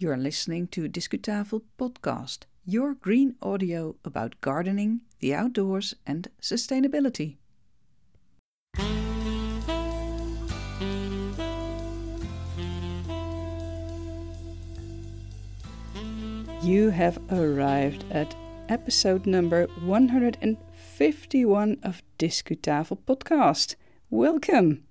You're listening to Discutafel Podcast, your green audio about gardening, the outdoors, and sustainability. You have arrived at episode number 151 of Discutafel Podcast. Welcome!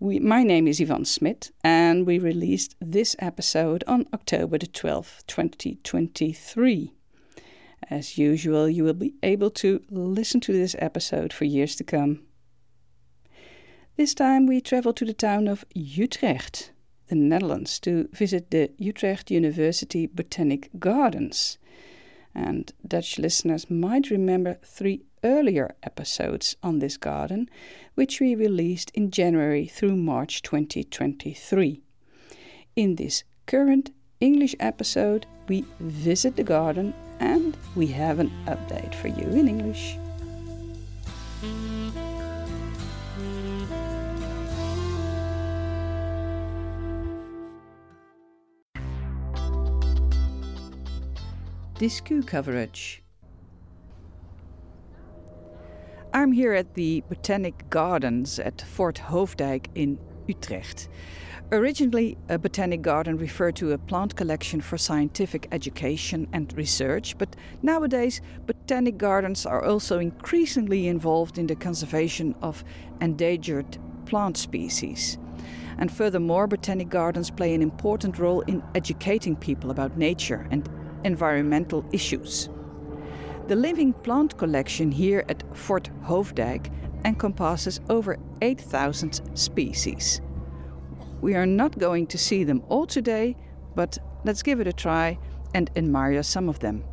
We, my name is Ivonne Smit, and we released this episode on October the 12th, 2023. As usual, you will be able to listen to this episode for years to come. This time we travel to the town of Utrecht, the Netherlands, to visit the Utrecht University Botanic Gardens. And Dutch listeners might remember three earlier episodes on this garden, which we released in January through March 2023. In this current English episode, we visit the garden and we have an update for you in English. Discu coverage. I'm here at the Botanic Gardens at Fort Hoofddijk in Utrecht. Originally, a botanic garden referred to a plant collection for scientific education and research, but nowadays, botanic gardens are also increasingly involved in the conservation of endangered plant species. And furthermore, botanic gardens play an important role in educating people about nature and environmental issues. The living plant collection here at Fort Hoofddijk encompasses over 8,000 species. We are not going to see them all today, but let's give it a try and admire some of them.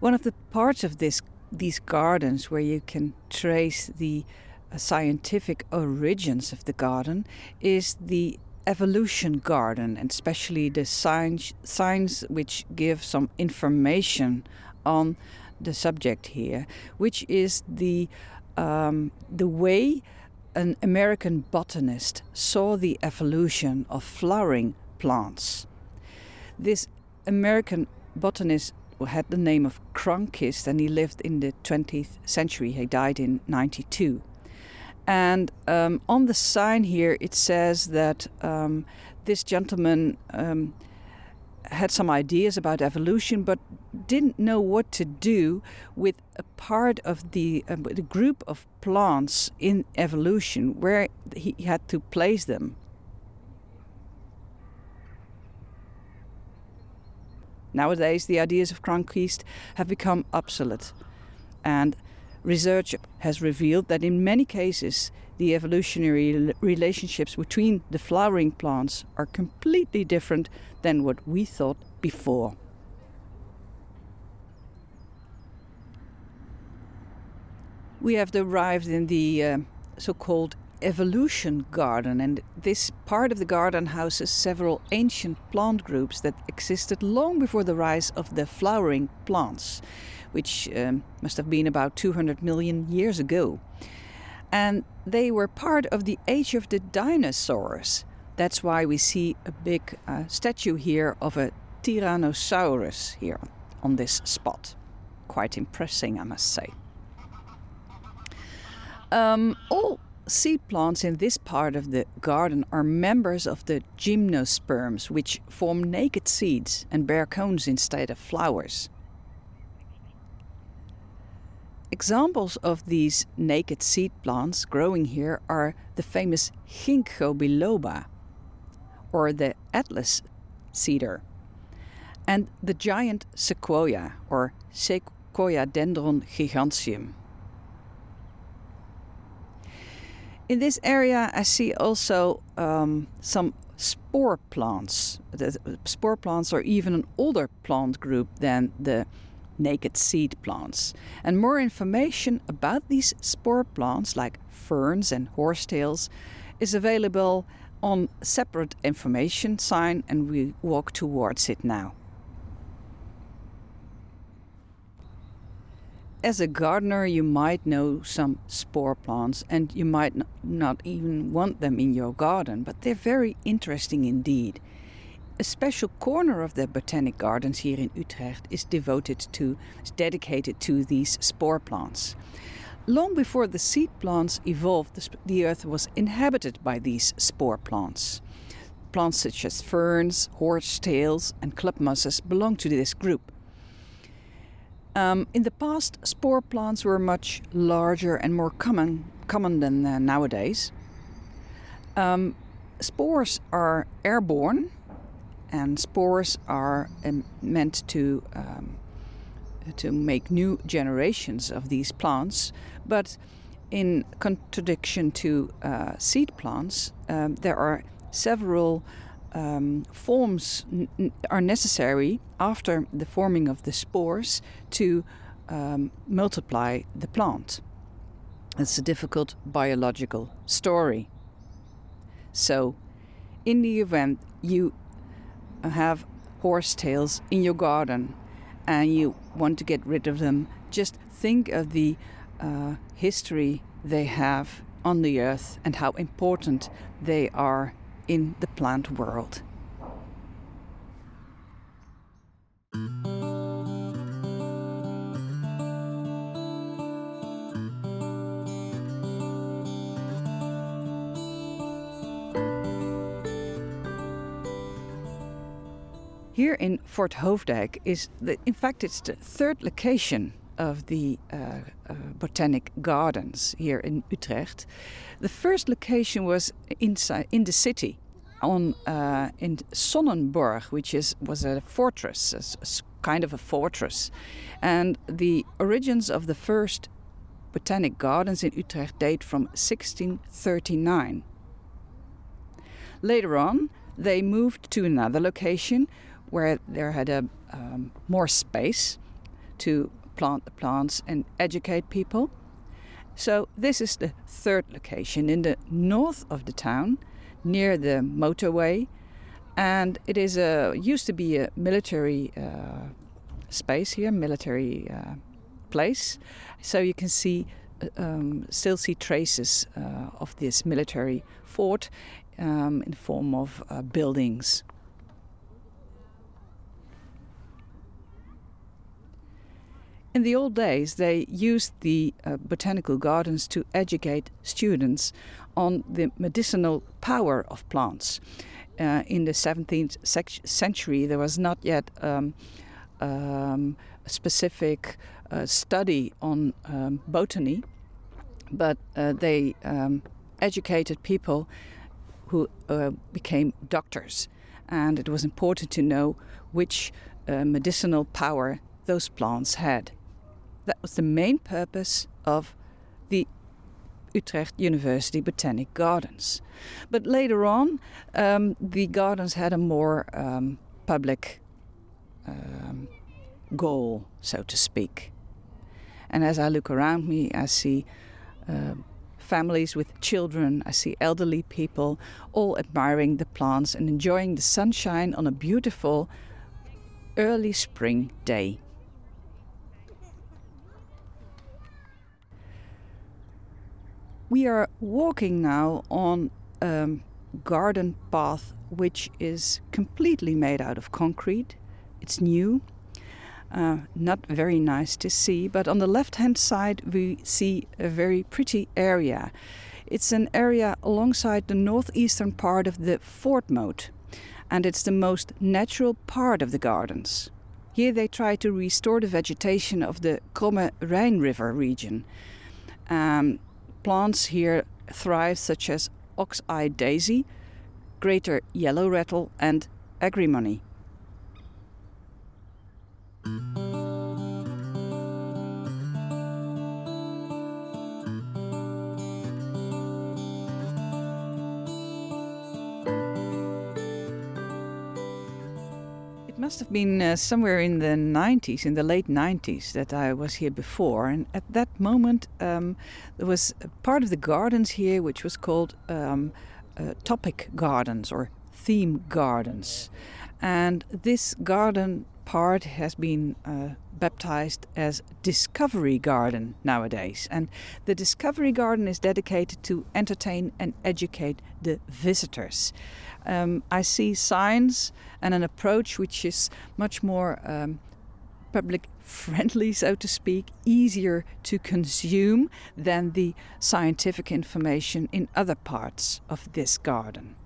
One of the parts of this, these gardens where you can trace the uh, scientific origins of the garden is the evolution garden, and especially the signs, signs which give some information on the subject here, which is the um, the way an American botanist saw the evolution of flowering plants. This American botanist had the name of Cronquist and he lived in the 20th century. He died in 92. And um, on the sign here, it says that um, this gentleman um, had some ideas about evolution, but didn't know what to do with a part of the, uh, the group of plants in evolution where he had to place them. Nowadays, the ideas of Cronquist have become obsolete, and research has revealed that in many cases the evolutionary relationships between the flowering plants are completely different than what we thought before. We have arrived in the uh, so called evolution garden, and this part of the garden houses several ancient plant groups that existed long before the rise of the flowering plants which um, must have been about 200 million years ago. And they were part of the age of the dinosaurs. That's why we see a big uh, statue here of a Tyrannosaurus here on this spot. Quite impressive, I must say. Um, all seed plants in this part of the garden are members of the gymnosperms, which form naked seeds and bear cones instead of flowers. Examples of these naked seed plants growing here are the famous Ginkgo biloba, or the Atlas cedar, and the giant sequoia, or Sequoiadendron giganteum. In this area, I see also um, some spore plants. The spore plants are even an older plant group than the naked seed plants. And more information about these spore plants, like ferns and horsetails, is available on separate information sign, and we walk towards it now. as a gardener, you might know some spore plants and you might not even want them in your garden, but they're very interesting indeed. A special corner of the botanic gardens here in Utrecht is devoted to, is dedicated to these spore plants. Long before the seed plants evolved, the earth was inhabited by these spore plants. Plants such as ferns, horsetails, and club mosses belong to this group. Um, in the past, spore plants were much larger and more common, common than uh, nowadays. Um, spores are airborne, and spores are um, meant to um, to make new generations of these plants. But in contradiction to uh, seed plants, um, there are several um, forms are necessary after the forming of the spores to um, multiply the plant. It's a difficult biological story. So, in the event you have horsetails in your garden and you want to get rid of them, just think of the uh, history they have on the earth and how important they are in the plant world. Here in Fort Hoofddijk is, the, in fact, it's the third location of the uh, uh, botanic gardens here in Utrecht. The first location was inside in the city, on uh, in Sonnenborgh, which is was a fortress, a, a kind of a fortress, and the origins of the first botanic gardens in Utrecht date from 1639. Later on, they moved to another location where there had a um, more space to plant the plants and educate people. So this is the third location in the north of the town, near the motorway, and it is a used to be a military uh, space here, military uh, place. So you can see uh, um, still see traces uh, of this military fort um, in the form of uh, buildings. In the old days, they used the uh, botanical gardens to educate students on the medicinal power of plants. Uh, in the 17th century, there was not yet um, um, a specific uh, study on um, botany, but uh, they um, educated people who uh, became doctors. And it was important to know which uh, medicinal power those plants had. That was the main purpose of the Utrecht University Botanic Gardens. But later on, um, the gardens had a more um, public um, goal, so to speak. And as I look around me, I see uh, families with children, I see elderly people all admiring the plants and enjoying the sunshine on a beautiful early spring day. We are walking now on a garden path which is completely made out of concrete. It's new, uh, not very nice to see, but on the left hand side we see a very pretty area. It's an area alongside the northeastern part of the Fort Moat, and it's the most natural part of the gardens. Here they try to restore the vegetation of the Kromme Rhine River region. Um, plants here thrive, such as ox-eye daisy, greater yellow rattle, and agrimony. Must have been uh, somewhere in the 90s, in the late 90s, that I was here before. And at that moment, um, there was part of the gardens here which was called um, uh, topic gardens or theme gardens. And this garden part has been uh, baptized as Discovery Garden nowadays. And the Discovery Garden is dedicated to entertain and educate the visitors. Um, I see signs and an approach which is much more um, public friendly, so to speak, easier to consume than the scientific information in other parts of this garden.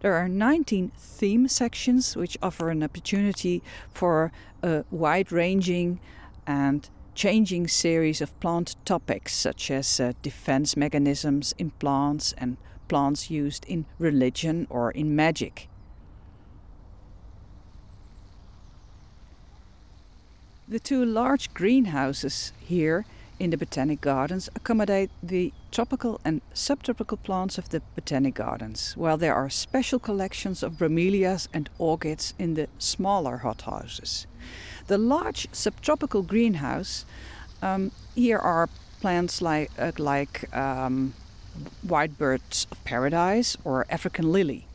There are 19 theme sections which offer an opportunity for a wide ranging and changing series of plant topics such as uh, defense mechanisms in plants and plants used in religion or in magic. The two large greenhouses here in the Botanic Gardens accommodate the tropical and subtropical plants of the Botanic Gardens, while there are special collections of bromelias and orchids in the smaller hothouses. The large subtropical greenhouse, um, here are plants like, uh, like um, white birds of paradise or African lily.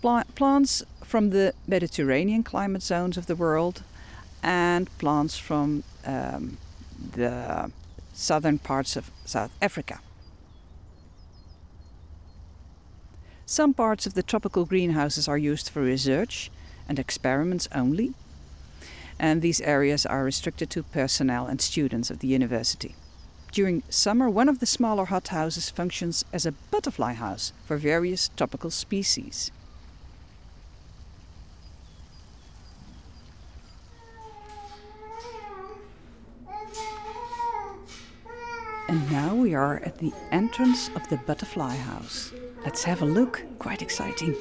Pla- plants from the Mediterranean climate zones of the world and plants from um, the southern parts of South Africa. Some parts of the tropical greenhouses are used for research and experiments only, and these areas are restricted to personnel and students of the university. During summer, one of the smaller hothouses functions as a butterfly house for various tropical species. And now we are at the entrance of the butterfly house. Let's have a look. Quite exciting.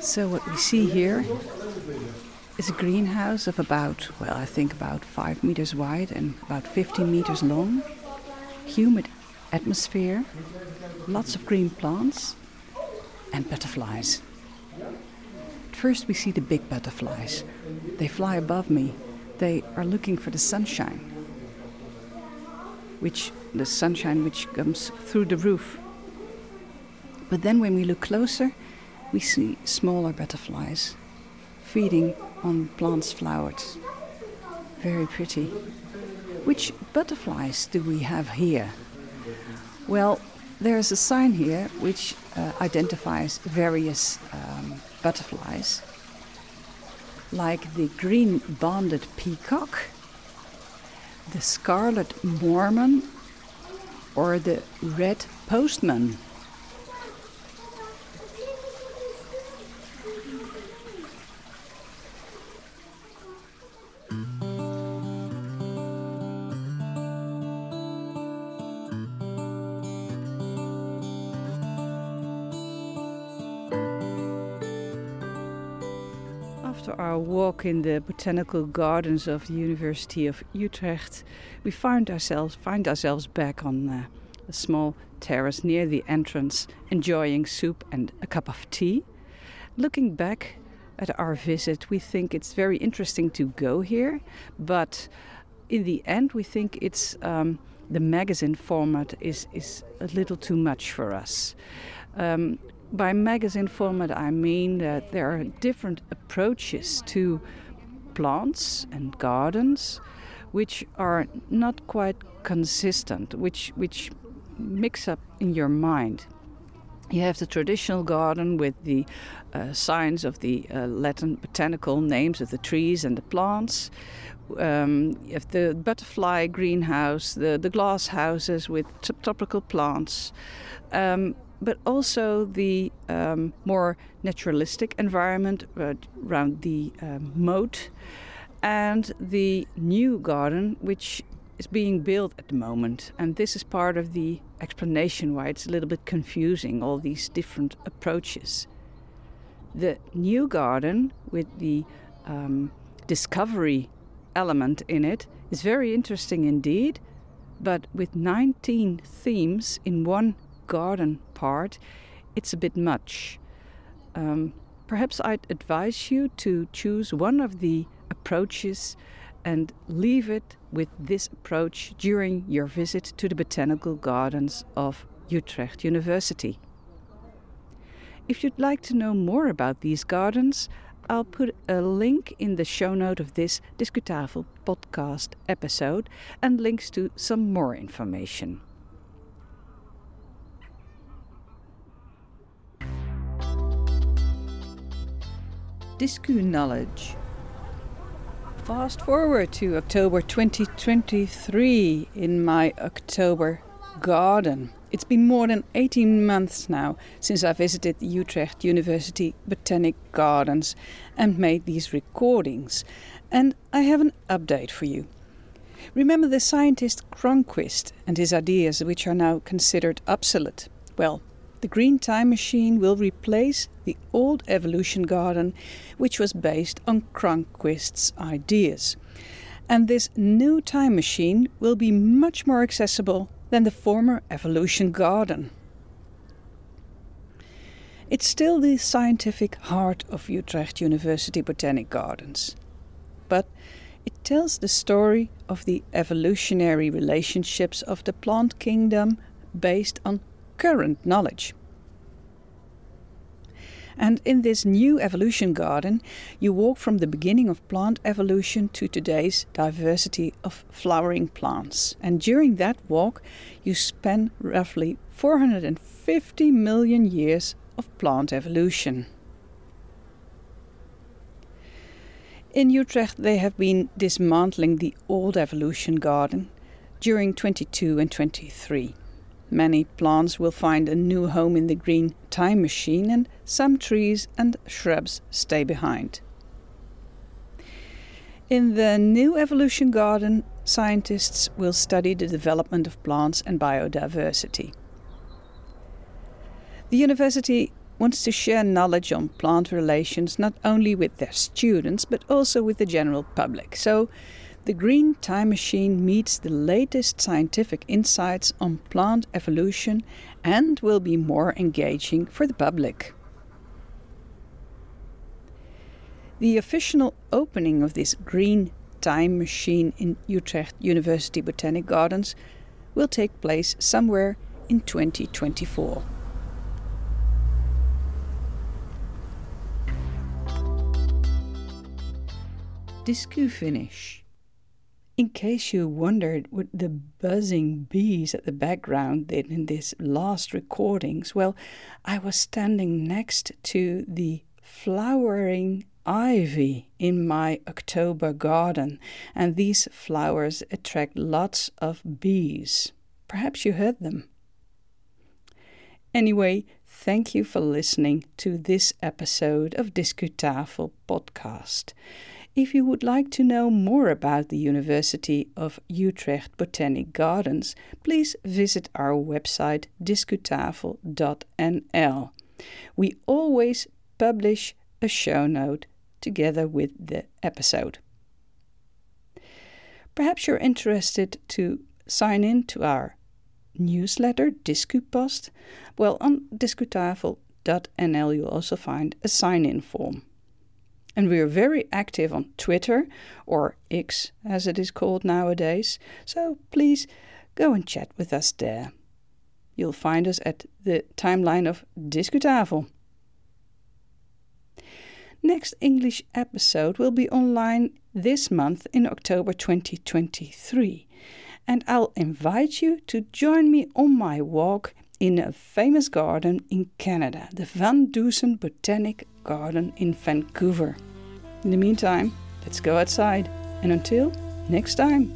So, what we see here is a greenhouse of about, well, I think about 5 meters wide and about 15 meters long. Humid atmosphere, lots of green plants, and butterflies. First, we see the big butterflies. They fly above me. They are looking for the sunshine, which the sunshine which comes through the roof. But then, when we look closer, we see smaller butterflies feeding on plants' flowers. Very pretty. Which butterflies do we have here? Well, there's a sign here which uh, identifies various um, butterflies, like the green banded peacock, the scarlet mormon, or the red postman. After our walk in the botanical gardens of the University of Utrecht, we find ourselves find ourselves back on uh, a small terrace near the entrance, enjoying soup and a cup of tea. Looking back at our visit, we think it's very interesting to go here, but in the end, we think it's um, the magazine format is is a little too much for us. Um, by magazine format, I mean that there are different approaches to plants and gardens, which are not quite consistent, which which mix up in your mind. You have the traditional garden with the uh, signs of the uh, Latin botanical names of the trees and the plants. Um, you have the butterfly greenhouse, the, the glass houses with subtropical plants, um, but also the um, more naturalistic environment uh, around the um, moat, and the new garden, which is being built at the moment. And this is part of the explanation why it's a little bit confusing, all these different approaches. The new garden with the um, discovery element in it is very interesting indeed, but with 19 themes in one garden part, it's a bit much. Um, perhaps I'd advise you to choose one of the approaches and leave it with this approach during your visit to the botanical gardens of Utrecht University. If you'd like to know more about these gardens, I'll put a link in the show note of this Discutafel podcast episode and links to some more information. Discu knowledge. Fast forward to October 2023 in my October garden. It's been more than 18 months now since I visited the Utrecht University Botanic Gardens and made these recordings, and I have an update for you. Remember the scientist Cronquist and his ideas, which are now considered obsolete? Well, the Green Time Machine will replace the old evolution garden, which was based on Cronquist's ideas. And this new time machine will be much more accessible than the former Evolution Garden. It's still the scientific heart of Utrecht University Botanic Gardens, but it tells the story of the evolutionary relationships of the plant kingdom based on current knowledge. And in this new evolution garden, you walk from the beginning of plant evolution to today's diversity of flowering plants. And during that walk, you spend roughly 450 million years of plant evolution. In Utrecht, they have been dismantling the old evolution garden during 22 and 23. Many plants will find a new home in the green time machine, and some trees and shrubs stay behind. In the new evolution garden, scientists will study the development of plants and biodiversity. The university wants to share knowledge on plant relations not only with their students but also with the general public. So the Green Time Machine meets the latest scientific insights on plant evolution and will be more engaging for the public. The official opening of this Green Time Machine in Utrecht University Botanic Gardens will take place somewhere in 2024. Discu finish. In case you wondered what the buzzing bees at the background did in these last recordings, well, I was standing next to the flowering ivy in my October garden, and these flowers attract lots of bees. Perhaps you heard them. Anyway, thank you for listening to this episode of Discutafel podcast. If you would like to know more about the University of Utrecht Botanic Gardens, please visit our website discutafel.nl. We always publish a show note together with the episode. Perhaps you're interested to sign in to our newsletter, DiscuPost. Well, on discutafel.nl you'll also find a sign in form. And we are very active on Twitter, or X as it is called nowadays, so please go and chat with us there. You'll find us at the timeline of Discutafel. Next English episode will be online this month in October 2023, and I'll invite you to join me on my walk in a famous garden in Canada, the Van Dusen Botanic Garden in Vancouver. In the meantime, let's go outside, and until next time.